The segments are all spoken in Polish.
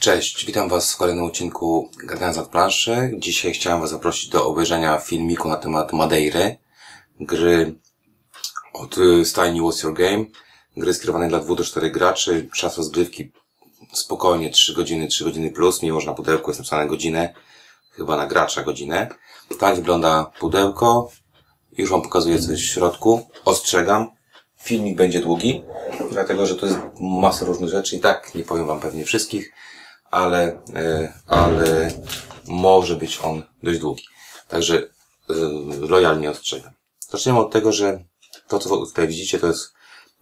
Cześć, witam Was w kolejnym odcinku Gadając od planszy. Dzisiaj chciałem Was zaprosić do obejrzenia filmiku na temat Madeiry, gry od y, stajni What's Your Game, gry skierowanej dla 2 do 4 graczy, czas rozgrywki spokojnie 3 godziny, 3 godziny plus, mimo że na pudełku jest napisane godzinę, chyba na gracza godzinę. Tak wygląda pudełko, już Wam pokazuję coś w środku, ostrzegam, filmik będzie długi, dlatego że to jest masa różnych rzeczy. I tak nie powiem Wam pewnie wszystkich, ale, e, ale może być on dość długi. Także e, lojalnie ostrzegam. Zaczniemy od tego, że to, co tutaj widzicie, to jest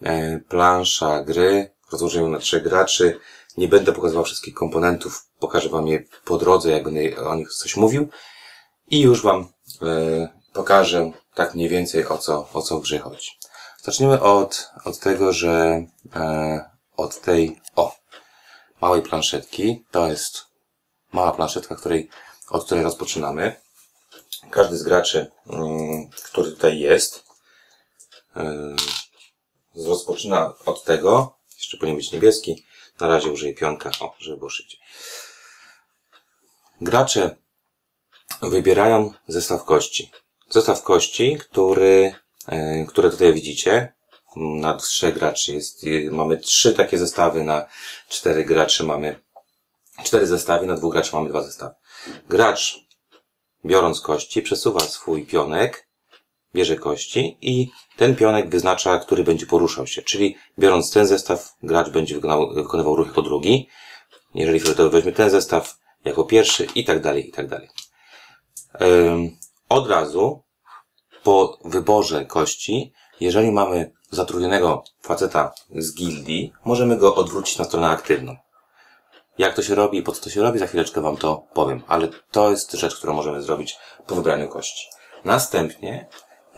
e, plansza gry w rozłożeniu na trzech graczy. Nie będę pokazywał wszystkich komponentów, pokażę Wam je po drodze, jak będę o nich coś mówił i już Wam pokażę tak mniej więcej o co, o co w grze chodzi. Zaczniemy od, od tego, że od tej, o, małej planszetki. To jest mała planszetka, której, od której rozpoczynamy. Każdy z graczy, mm, który tutaj jest, yy, rozpoczyna od tego, jeszcze powinien być niebieski, na razie użyję pionka, o, żeby było szybciej. Gracze wybierają zestaw kości. Zestaw kości, który, yy, które tutaj widzicie, na trzech graczy jest, mamy trzy takie zestawy, na cztery graczy mamy cztery zestawy, na dwóch graczy mamy dwa zestawy. Gracz, biorąc kości, przesuwa swój pionek, bierze kości i ten pionek wyznacza, który będzie poruszał się. Czyli biorąc ten zestaw, gracz będzie wykonał, wykonywał ruch jako drugi. Jeżeli fioletowy weźmie ten zestaw jako pierwszy i tak dalej, i tak dalej. Od razu po wyborze kości, jeżeli mamy zatrudnionego faceta z gildii, możemy go odwrócić na stronę aktywną. Jak to się robi i po co to się robi, za chwileczkę Wam to powiem, ale to jest rzecz, którą możemy zrobić po wybraniu kości. Następnie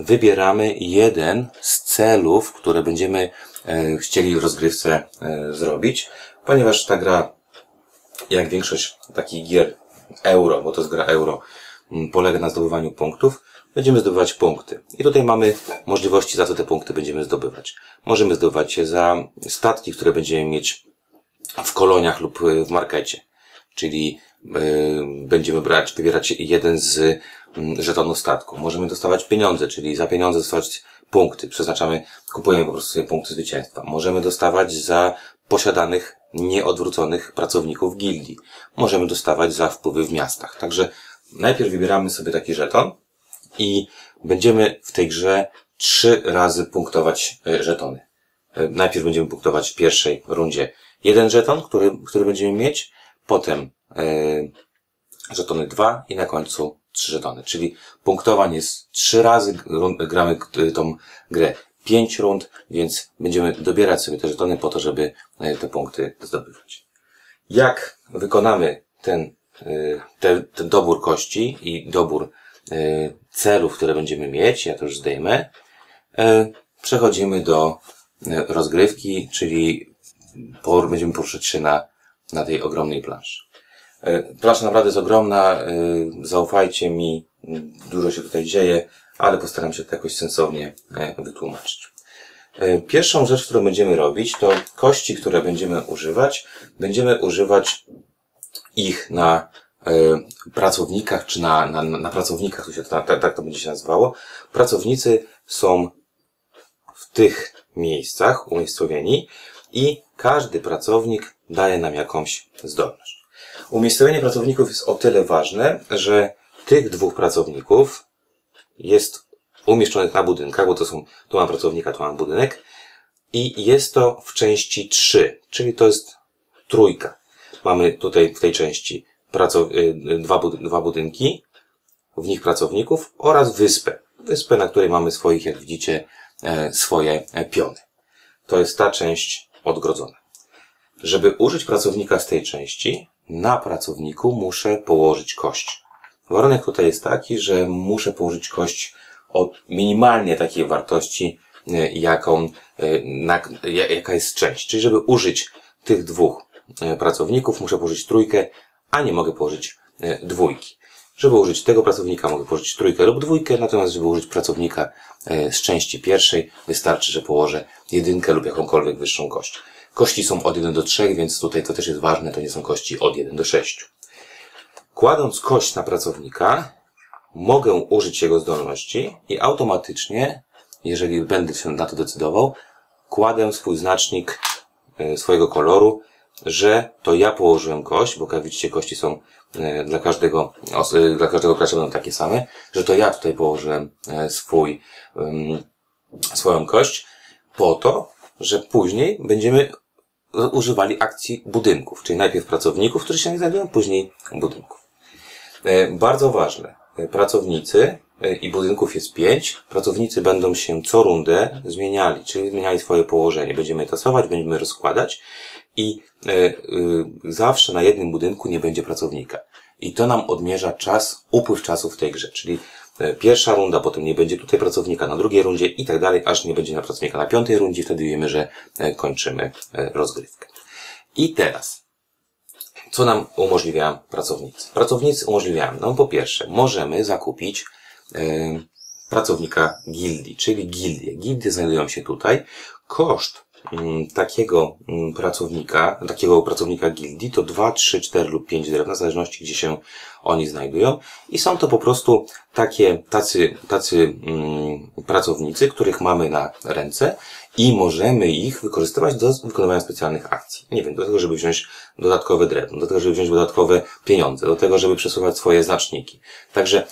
wybieramy jeden z celów, które będziemy e, chcieli w rozgrywce e, zrobić, ponieważ ta gra, jak większość takich gier euro, bo to jest gra euro, polega na zdobywaniu punktów, będziemy zdobywać punkty. I tutaj mamy możliwości, za co te punkty będziemy zdobywać. Możemy zdobywać je za statki, które będziemy mieć w koloniach lub w markecie. Czyli yy, będziemy brać, wybierać jeden z yy, żetonów statku. Możemy dostawać pieniądze, czyli za pieniądze dostawać punkty. Przeznaczamy, kupujemy po prostu sobie punkty zwycięstwa. Możemy dostawać za posiadanych, nieodwróconych pracowników gildii. Możemy dostawać za wpływy w miastach. Także najpierw wybieramy sobie taki żeton, i będziemy w tej grze trzy razy punktować e, żetony. E, najpierw będziemy punktować w pierwszej rundzie jeden żeton, który, który będziemy mieć, potem e, żetony dwa i na końcu trzy żetony. Czyli punktowanie jest trzy razy, gramy tą grę pięć rund, więc będziemy dobierać sobie te żetony po to, żeby te punkty zdobywać. Jak wykonamy ten, ten, ten dobór kości i dobór celów, które będziemy mieć, ja to już zdejmę, e, przechodzimy do e, rozgrywki, czyli będziemy poruszać się na, na tej ogromnej planszy. Plansza naprawdę jest ogromna, zaufajcie mi, dużo się tutaj dzieje, ale postaram się to jakoś sensownie wytłumaczyć. Pierwszą rzecz, którą będziemy robić, to kości, które będziemy używać, będziemy używać ich na pracownikach, czy na, na, na pracownikach, to się, tak, tak to będzie się nazywało. Pracownicy są w tych miejscach umiejscowieni i każdy pracownik daje nam jakąś zdolność. Umiejscowienie pracowników jest o tyle ważne, że tych dwóch pracowników jest umieszczonych na budynkach, bo to są, tu mam pracownika, tu mam budynek i jest to w części 3, czyli to jest trójka. Mamy tutaj w tej części pracow- y, dwa, bud- dwa budynki, w nich pracowników oraz wyspę. Wyspę, na której mamy swoich, jak widzicie, e, swoje e, piony. To jest ta część odgrodzona. Żeby użyć pracownika z tej części, na pracowniku muszę położyć kość. Warunek tutaj jest taki, że muszę położyć kość o minimalnie takiej wartości, e, jaką, na, jaka jest część. Czyli żeby użyć tych dwóch pracowników, muszę położyć trójkę, a nie mogę położyć e, dwójki. Żeby użyć tego pracownika mogę położyć trójkę lub dwójkę, natomiast żeby użyć pracownika e, z części pierwszej wystarczy, że położę jedynkę lub jakąkolwiek wyższą kość. Kości są od 1 do 3, więc tutaj to też jest ważne, to nie są kości od 1 do 6. Kładąc kość na pracownika, mogę użyć jego zdolności i automatycznie, jeżeli będę się na to decydował, kładę swój znacznik e, swojego koloru, że to ja położyłem kość, bo widzicie kości są e, dla każdego, e, dla każdego gracza będą takie same, że to ja tutaj położyłem swój, swoją kość po to, że później będziemy używali akcji budynków, czyli najpierw pracowników, którzy się nie znajdują, później budynków. Bardzo ważne, pracownicy e, i budynków jest pięć. Pracownicy będą się co rundę zmieniali, czyli zmieniali swoje położenie. Będziemy tasować, będziemy rozkładać i e, e, zawsze na jednym budynku nie będzie pracownika. I to nam odmierza czas, upływ czasu w tej grze, czyli pierwsza runda, potem nie będzie tutaj pracownika na drugiej rundzie i tak dalej, aż nie będzie na pracownika na piątej rundzie, wtedy wiemy, że kończymy rozgrywkę. I teraz co nam umożliwiają pracownicy? Pracownicy umożliwiają nam po pierwsze, możemy zakupić e, pracownika gildii, czyli gildie. Gildie znajdują się tutaj. Koszt takiego mm, pracownika, takiego pracownika gildii to 2, 3, 4 lub 5 drewna, w zależności gdzie się oni znajdują. I są to po prostu takie, tacy, tacy mm, pracownicy, których mamy na ręce i możemy ich wykorzystywać do wykonywania specjalnych akcji. Nie wiem, do tego, żeby wziąć dodatkowe drewno, do tego, żeby wziąć dodatkowe pieniądze, do tego, żeby przesuwać swoje znaczniki. Także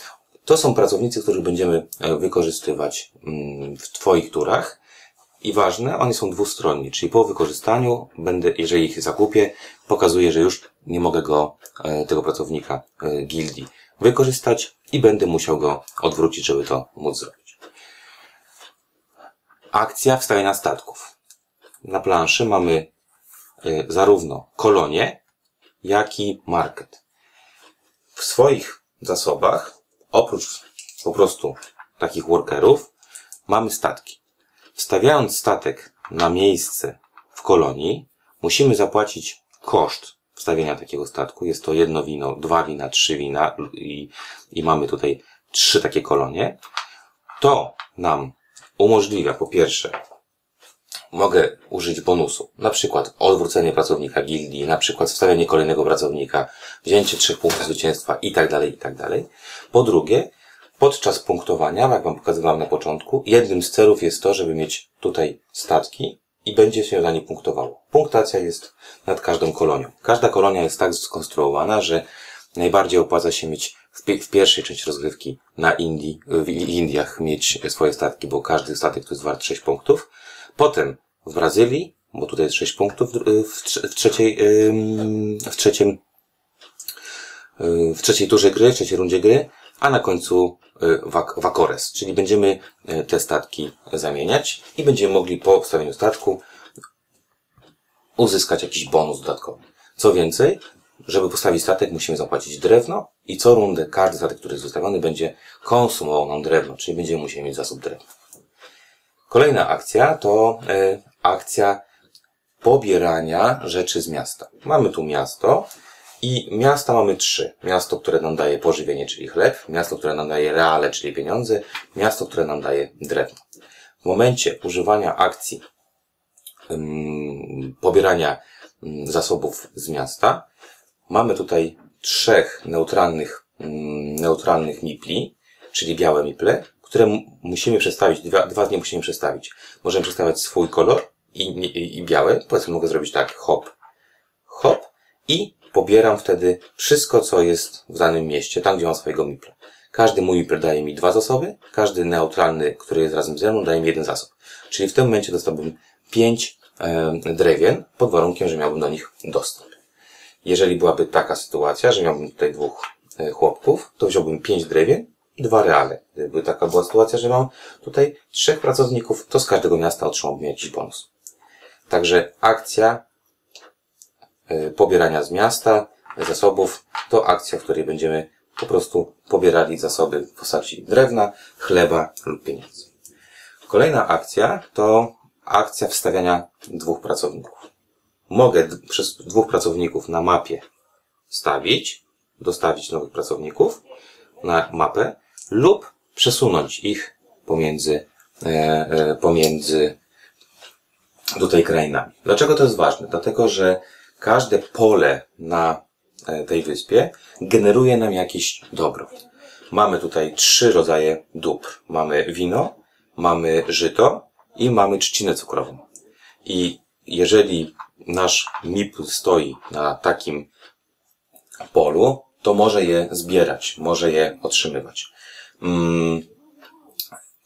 to są pracownicy, których będziemy e, wykorzystywać mm, w Twoich turach. I ważne, oni są dwustronni, czyli po wykorzystaniu będę, jeżeli ich zakupię, pokazuję, że już nie mogę go, e, tego pracownika e, gildii wykorzystać i będę musiał go odwrócić, żeby to móc zrobić. Akcja wstawiania statków. Na planszy mamy y, zarówno kolonie, jak i market. W swoich zasobach, oprócz po prostu takich workerów, mamy statki. Wstawiając statek na miejsce w kolonii, musimy zapłacić koszt wstawienia takiego statku. Jest to jedno wino, dwa wina, trzy wina i, i mamy tutaj trzy takie kolonie. To nam umożliwia po pierwsze mogę użyć bonusu, na przykład odwrócenie pracownika gildii, na przykład wstawienie kolejnego pracownika, wzięcie trzech punktów zwycięstwa i tak dalej, i tak dalej. Po drugie, podczas punktowania, jak Wam pokazywałem na początku, jednym z celów jest to, żeby mieć tutaj statki i będzie się za nie punktowało. Punktacja jest nad każdą kolonią. Każda kolonia jest tak skonstruowana, że najbardziej opłaca się mieć w, pierwszej części rozgrywki na Indii, w Indiach mieć swoje statki, bo każdy statek to jest wart 6 punktów. Potem w Brazylii, bo tutaj jest 6 punktów w, trzeciej, w trzecim, w trzeciej turze gry, w trzeciej rundzie gry, a na końcu Wakores, czyli będziemy te statki zamieniać i będziemy mogli po wstawieniu statku uzyskać jakiś bonus dodatkowy. Co więcej, żeby postawić statek, musimy zapłacić drewno i co rundę każdy statek, który jest zostawiony, będzie konsumował nam drewno, czyli będziemy musieli mieć zasób drewna. Kolejna akcja to y, akcja pobierania rzeczy z miasta. Mamy tu miasto i miasta mamy trzy. Miasto, które nam daje pożywienie, czyli chleb, miasto, które nam daje reale, czyli pieniądze, miasto, które nam daje drewno. W momencie używania akcji pobierania zasobów z miasta, Mamy tutaj trzech neutralnych, neutralnych mipli, czyli białe miple, które musimy przestawić, dwa, dwa nich musimy przestawić. Możemy przestawiać swój kolor i, i, i białe. Powiedzmy, mogę zrobić tak, hop, hop i pobieram wtedy wszystko, co jest w danym mieście, tam gdzie mam swojego mipla. Każdy mój mipl daje mi dwa zasoby, każdy neutralny, który jest razem ze mną, daje mi jeden zasób. Czyli w tym momencie dostałbym pięć e, drewien, pod warunkiem, że miałbym do nich dostęp. Jeżeli byłaby taka sytuacja, że miałbym tutaj dwóch e, chłopków, to wziąłbym pięć drewien i dwa reale. Gdyby taka była sytuacja, że mam tutaj trzech pracowników, to z każdego miasta otrzymałbym jakiś bonus. Także akcja pobierania z miasta zasobów to akcja, w której będziemy po prostu pobierali zasoby w postaci drewna, chleba lub pieniędzy. Kolejna akcja to akcja wstawiania dwóch pracowników mogę przez dwóch pracowników na mapie stawić, dostawić nowych pracowników na mapę lub przesunąć ich pomiędzy, e, e, pomiędzy tutaj krainami. Dlaczego to jest ważne? Dlatego, że każde pole na e, tej wyspie generuje nam jakieś dobro. Mamy tutaj trzy rodzaje dóbr. Mamy wino, mamy żyto i mamy trzcinę cukrową. I jeżeli nasz MIP stoi na takim polu, to może je zbierać, może je otrzymywać. Mm.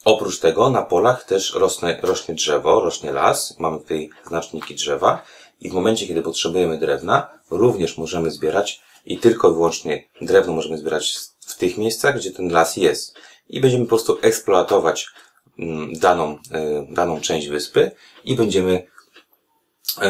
Oprócz tego na polach też rosnie, rośnie drzewo, rośnie las, mamy tutaj znaczniki drzewa i w momencie, kiedy potrzebujemy drewna, również możemy zbierać i tylko i wyłącznie drewno możemy zbierać w tych miejscach, gdzie ten las jest. I będziemy po prostu eksploatować mm, daną, e, daną część wyspy i będziemy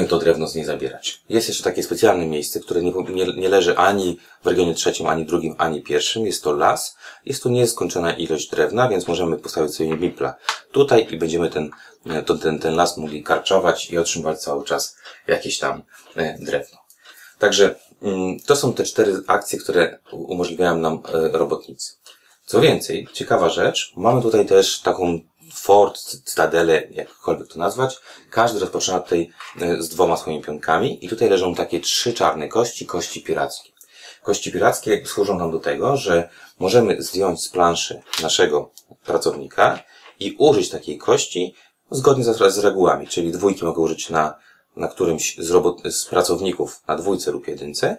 to drewno z niej zabierać. Jest jeszcze takie specjalne miejsce, które nie, nie, nie leży ani w regionie trzecim, ani drugim, ani pierwszym. Jest to las. Jest to nieskończona ilość drewna, więc możemy postawić sobie mipla tutaj i będziemy ten, e, to, ten, ten las mogli karczować i otrzymywać cały czas jakieś tam drewno. Także mm, to są te cztery akcje, które umożliwiają nam e, robotnicy. Co więcej, ciekawa rzecz, mamy tutaj też taką fort, cytadelę, jakkolwiek to nazwać. Każdy rozpoczyna tutaj e, z dwoma swoimi pionkami i tutaj leżą takie trzy czarne kości, kości pirackie. Kości pirackie służą nam do tego, że możemy zdjąć z planszy naszego pracownika i użyć takiej kości zgodnie z, z regułami, czyli dwójki mogę użyć na na którymś z, robot, z pracowników na dwójce lub jedynce,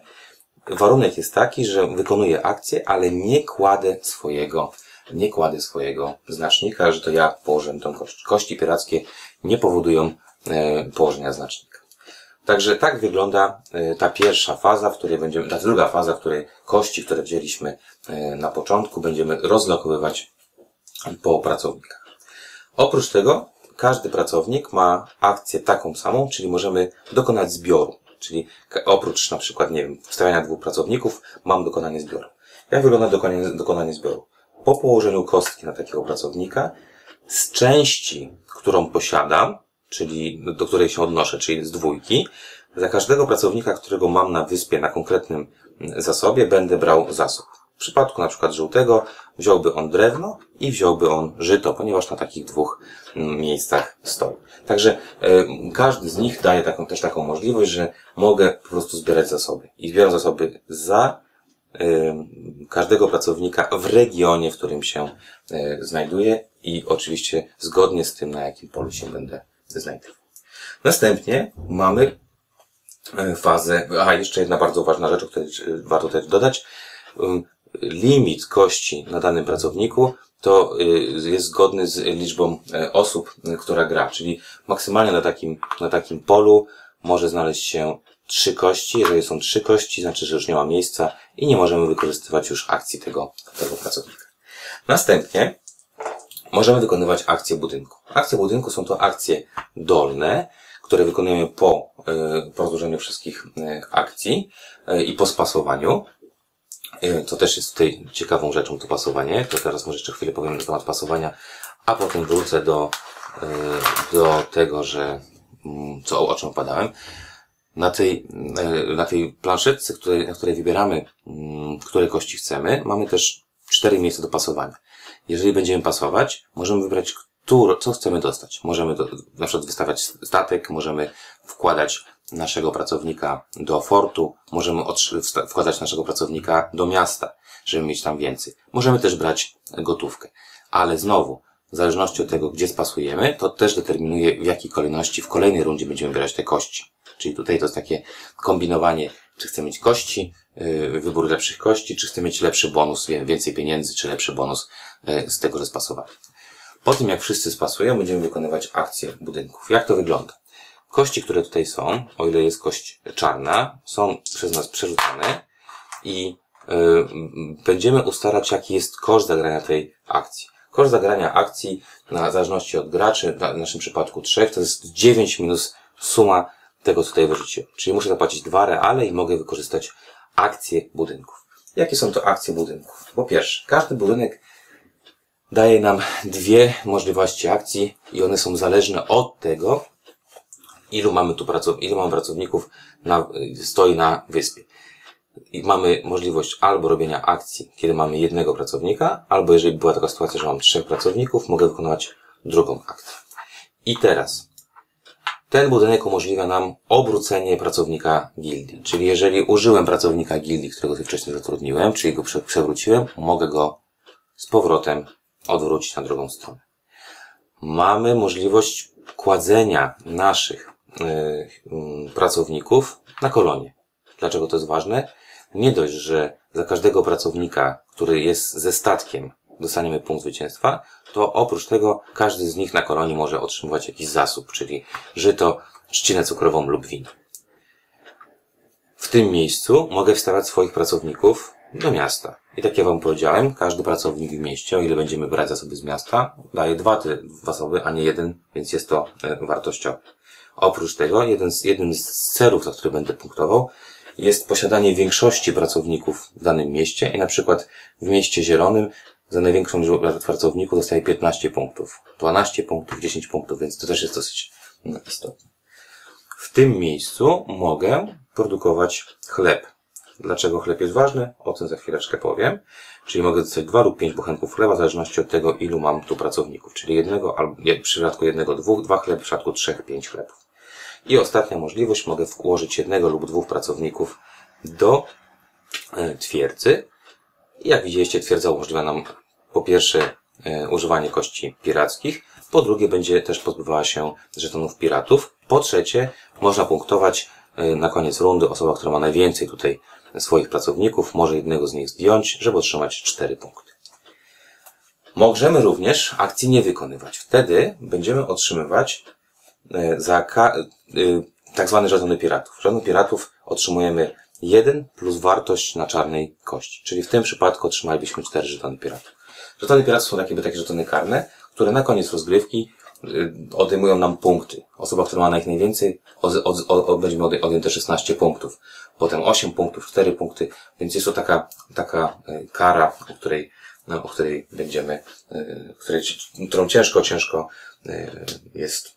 warunek jest taki, że wykonuję akcję, ale nie kładę swojego, nie kładę swojego znacznika, że to ja położę tą kość. Kości pirackie nie powodują e, położenia znacznika. Także tak wygląda e, ta pierwsza faza, w której będziemy, ta druga faza, w której kości, które wzięliśmy e, na początku, będziemy rozlokowywać po pracownikach. Oprócz tego każdy pracownik ma akcję taką samą, czyli możemy dokonać zbioru. Czyli oprócz na przykład, nie wiem, wstawiania dwóch pracowników, mam dokonanie zbioru. Jak wygląda dokonanie, dokonanie zbioru? Po położeniu kostki na takiego pracownika, z części, którą posiadam, czyli do której się odnoszę, czyli z dwójki, za każdego pracownika, którego mam na wyspie, na konkretnym zasobie, będę brał zasób. W przypadku na przykład żółtego wziąłby on drewno i wziąłby on żyto, ponieważ na takich dwóch mm, miejscach stoi. Także y, każdy z nich daje taką, też taką możliwość, że mogę po prostu zbierać zasoby. I zbieram zasoby za każdego pracownika w regionie, w którym się y, znajduje i oczywiście zgodnie z tym, na jakim polu się będę znajdował. Następnie mamy fazę, a jeszcze jedna bardzo ważna rzecz, o której warto też dodać, limit kości na danym pracowniku to y, jest zgodny z liczbą osób, y, która gra. Czyli maksymalnie na takim, na takim polu może znaleźć się trzy kości. Jeżeli są trzy kości, znaczy, że już nie ma miejsca i nie możemy wykorzystywać już akcji tego, tego pracownika. Następnie możemy wykonywać akcje budynku. Akcje budynku są to akcje dolne, które wykonujemy po, y, po rozłożeniu wszystkich akcji i po spasowaniu. To też jest tutaj ciekawą rzeczą, to pasowanie. To teraz może jeszcze chwilę powiem na temat pasowania, a potem wrócę do, do tego, że mm, co, o czym opadałem. Na tej, e, na tej planszetce, której, na której wybieramy, mm, które kości chcemy, mamy też cztery miejsca do pasowania. Jeżeli będziemy pasować, możemy wybrać, które, co chcemy dostać. Możemy do, na przykład wystawiać statek, możemy wkładać naszego pracownika do fortu, możemy wkładać naszego pracownika do miasta, żeby mieć tam więcej. Możemy też brać gotówkę. Ale znowu, w zależności od tego, gdzie spasujemy, to też determinuje, w jakiej kolejności w kolejnej rundzie będziemy brać te kości. Czyli tutaj to jest takie kombinowanie, czy chcę mieć kości, yy, wybór lepszych kości, czy chcę mieć lepszy bonus, więcej pieniędzy, czy lepszy bonus yy, z tego, że spasowałem. Po tym, jak wszyscy spasują, będziemy wykonywać akcję budynków. Jak to wygląda? Kości, które tutaj są, o ile jest kość czarna, są przez nas przerzucane i yy, będziemy ustalać, jaki jest koszt zagrania tej akcji. Koszt zagrania akcji, na zależności od graczy, w naszym przypadku trzech, to jest 9 minus suma tego, co tutaj wyrzuciłem. Czyli muszę zapłacić dwa reale i mogę wykorzystać akcje budynków. Jakie są to akcje budynków? Po pierwsze, każdy budynek daje nam dwie możliwości akcji i one są zależne od tego, ilu mamy tu pracowników, ilu mamy pracowników na, stoi na wyspie. I mamy możliwość albo robienia akcji, kiedy mamy jednego pracownika, albo jeżeli była taka sytuacja, że mam trzech pracowników, mogę wykonywać drugą akcję. I teraz, Ten budynek umożliwia nam obrócenie pracownika gildii. Czyli jeżeli użyłem pracownika gildii, którego sobie wcześniej zatrudniłem, czyli go prze- przewróciłem, mogę go z powrotem odwrócić na drugą stronę. Mamy możliwość kładzenia naszych y, y, pracowników na kolonie. Dlaczego to jest ważne? Nie dość, że za każdego pracownika, który jest ze statkiem, dostaniemy punkt zwycięstwa, to oprócz tego każdy z nich na kolonie może otrzymywać jakiś zasób, czyli żyto, trzcinę cukrową lub wino. W tym miejscu mogę wstawiać swoich pracowników do miasta. I tak jak Wam powiedziałem, każdy pracownik w mieście, o ile będziemy brać zasoby z miasta, daje dwa te zasoby, a nie jeden, więc jest to e, wartościowe. Oprócz tego, jeden z, jednym z celów, za które będę punktował, jest posiadanie większości pracowników w danym mieście i na przykład w mieście zielonym za największą liczbę pracowników dostaje 15 punktów, 12 punktów, 10 punktów, więc to też jest dosyć no, istotne. W tym miejscu mogę produkować chleb. Dlaczego chleb jest ważny? O tym za chwileczkę powiem. Czyli mogę dostać dwa lub pięć bochenków chleba, w zależności od tego, ilu mam tu pracowników. Czyli jednego, albo w przypadku jednego, dwóch, dwa chleby, w przypadku trzech, pięć chlebów. I ostatnia możliwość, mogę włożyć jednego lub dwóch pracowników do e, twierdzy. Jak widzieliście, twierdza umożliwia nam po pierwsze e, używanie kości pirackich, po drugie będzie też pozbywała się żetonów piratów, po trzecie można punktować e, na koniec rundy osoba, która ma najwięcej tutaj swoich pracowników, może jednego z nich zdjąć, żeby otrzymać 4 punkty. Możemy również akcji nie wykonywać. Wtedy będziemy otrzymywać e, za tak zwane żetony piratów. Żetony piratów otrzymujemy 1 plus wartość na czarnej kości. Czyli w tym przypadku otrzymalibyśmy 4 żetony piratów. Żetony piratów są takie, takie żetony karne, które na koniec rozgrywki y, odejmują nam punkty. Osoba, która ma na nich najwięcej, od, od, od, będzie miał odjęte 16 punktów. Potem 8 punktów, 4 punkty, więc jest to taka, taka y, kara, o której, no, o której będziemy, y, której, którą ciężko, ciężko jest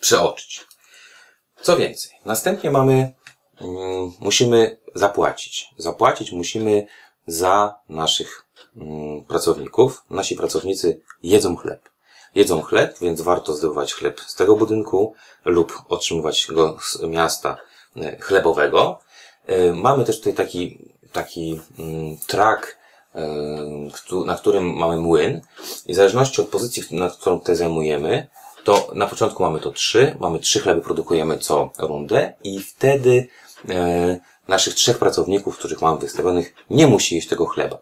przeoczyć. Co więcej, następnie mamy, mm, musimy zapłacić. Zapłacić musimy za naszych pracowników. Nasi pracownicy jedzą chleb. Jedzą chleb, więc warto zdobywać chleb z tego budynku lub otrzymywać go z miasta e, chlebowego. E, Mamy też tutaj taki, taki mm, track, e, na którym mamy młyn i w zależności od pozycji, nad którą tutaj zajmujemy, to na początku mamy to trzy, mamy trzy chleby produkujemy co rundę i wtedy naszych trzech pracowników, których mamy wystawionych, nie musi jeść tego chleba.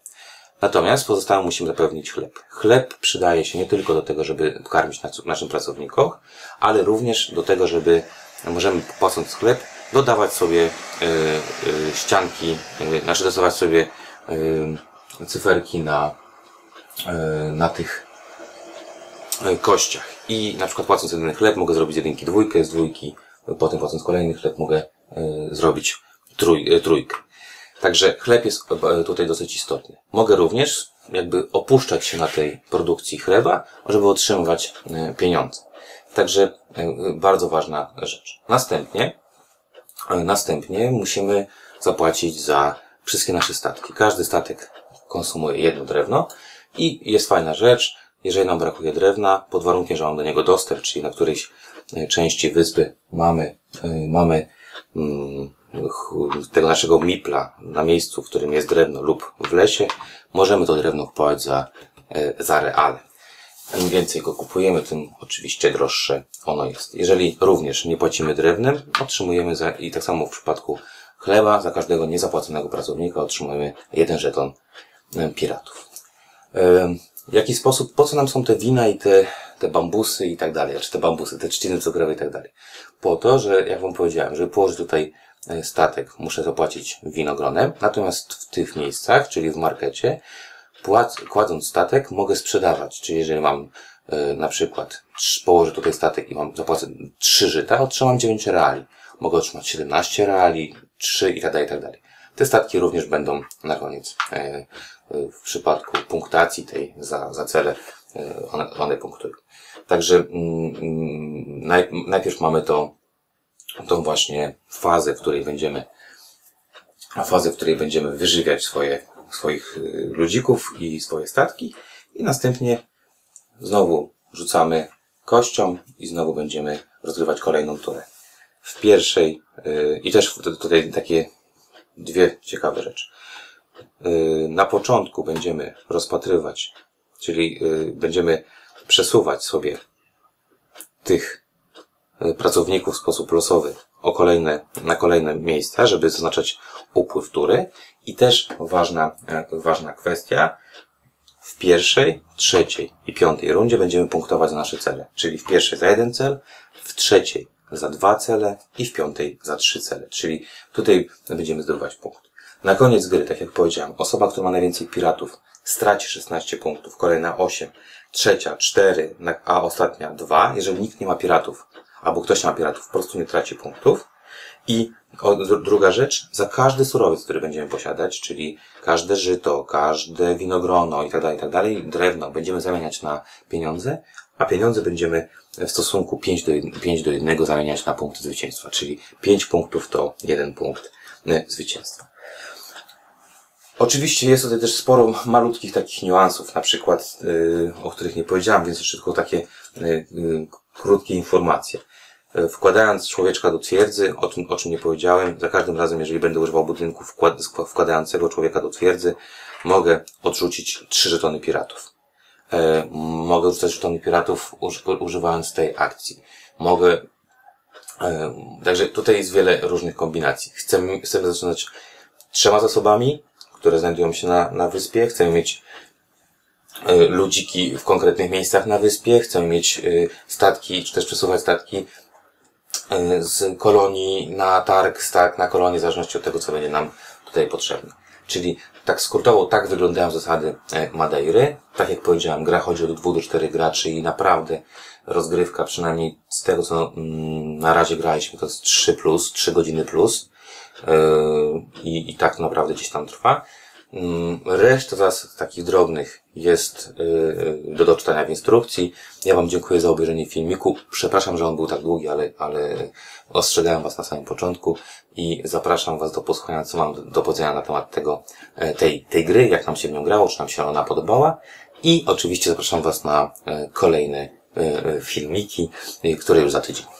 Natomiast pozostałym musimy zapewnić chleb. Chleb przydaje się nie tylko do tego, żeby karmić nas- naszym pracownikom, ale również do tego, żeby możemy płacąc chleb dodawać sobie e, e, ścianki, e, znaczy dodawać sobie e, cyferki na, e, na tych kościach. I na przykład płacąc jeden chleb mogę zrobić jedynki dwójkę, z dwójki, potem płacąc kolejny chleb mogę e, zrobić trój, e, trójkę. Także chleb jest e, tutaj dosyć istotny. Mogę również jakby opuszczać się na tej produkcji chleba, żeby otrzymywać e, pieniądze. Także e, bardzo ważna rzecz. Następnie, e, następnie musimy zapłacić za wszystkie nasze statki. Każdy statek konsumuje jedno drewno i jest fajna rzecz, jeżeli nam brakuje drewna, pod warunkiem, że mam do niego dostęp, czyli na którejś e, części wyspy mamy, e, mamy tego naszego mipla na miejscu, w którym jest drewno lub w lesie, możemy to drewno kupować za, e, za reale. Im więcej go kupujemy, tym oczywiście droższe ono jest. Jeżeli również nie płacimy drewnem, otrzymujemy za, i tak samo w przypadku chleba, za każdego niezapłaconego pracownika otrzymujemy jeden żeton e, piratów. W jaki sposób, po co nam są te wina i te, te bambusy i tak dalej, czy te bambusy, te trzciny cukrowe i tak dalej? Po to, że, jak wam powiedziałem, żeby położyć tutaj e, statek, muszę zapłacić winogronem, natomiast w tych miejscach, czyli w markecie, płac, kładąc statek, mogę sprzedawać. Czyli jeżeli mam e, na przykład położę tutaj statek i mam zapłacę 3 żyta, otrzymam 9 reali. Mogę otrzymać 17 reali, 3 i tak dalej, i tak dalej. Te statki również będą na koniec e, w przypadku punktacji tej za, za cele e, one, one punktują. Także mm, mm, naj, najpierw mamy to, tą właśnie fazę, w której będziemy fazę, w której będziemy wyżywiać swoje, swoich y, ludzików i swoje statki i następnie znowu rzucamy kością i znowu będziemy rozgrywać kolejną turę. W pierwszej, yy, i też tutaj takie dwie ciekawe rzeczy. Yy, na początku będziemy rozpatrywać, czyli yy, będziemy przesuwać sobie tych yy, pracowników w sposób losowy o kolejne, na kolejne miejsca, żeby zaznaczać upływ tury. I też ważna, e, ważna kwestia, w pierwszej, trzeciej i piątej rundzie będziemy punktować nasze cele. Czyli w pierwszej za jeden cel, w trzeciej za dwa cele i w piątej za trzy cele. Czyli tutaj będziemy zdobywać punkt. Na koniec gry, tak jak powiedziałem, osoba, która ma najwięcej piratów, straci 16 punktów, kolejna 8, trzecia 4, a ostatnia 2. Jeżeli nikt nie ma piratów, albo ktoś nie ma piratów, po prostu nie traci punktów. I druga rzecz, za każdy surowiec, który będziemy posiadać, czyli każde żyto, każde winogrono i tak dalej, i tak drewno będziemy zamieniać na pieniądze, a pieniądze będziemy w stosunku 5 do, 5 do 1 zamieniać na punkty zwycięstwa, czyli 5 punktów to 1 punkt y, zwycięstwa. Oczywiście jest tutaj też sporo malutkich takich niuansów, na przykład, yy, o których nie powiedziałem, więc jeszcze tylko takie yy, yy, krótkie informacje. Wkładając człowieczka do twierdzy, o czym, o czym nie powiedziałem, za każdym razem, jeżeli będę używał budynku wkład, wkładającego człowieka do twierdzy, mogę odrzucić trzy żetony piratów. Mogę odrzucać żetony piratów używając tej akcji. Mogę, także tutaj jest wiele różnych kombinacji. Chcemy, chcemy zaczynać trzema zasobami, które znajdują się na, na wyspie. Chcemy mieć e, ludziki w konkretnych miejscach na wyspie. Chcemy mieć e, statki, czy też przesuwać statki E, z kolonii na targ, tak, na kolonię, w zależności od tego, co będzie nam tutaj potrzebne. Czyli tak skrótowo, tak wyglądają zasady Madeiry. Tak jak powiedziałem, gra chodzi od 2 do 4 graczy i naprawdę rozgrywka, przynajmniej z tego, co mm, na razie graliśmy, to jest 3 plus, 3 godziny plus. E, I, i tak naprawdę gdzieś tam trwa. Mm, reszta zasad takich drobnych jest y, y, do doczytania w instrukcji. Ja Wam dziękuję za obejrzenie filmiku. Przepraszam, że on był tak długi, ale, ale ostrzegałem Was na samym początku i zapraszam Was do posłuchania, co mam do powiedzenia na temat tego, e, tej, tej gry, jak nam się w nią grało, czy nam się ona podobała. I oczywiście zapraszam Was na e, kolejne e, filmiki, które już za tydzień.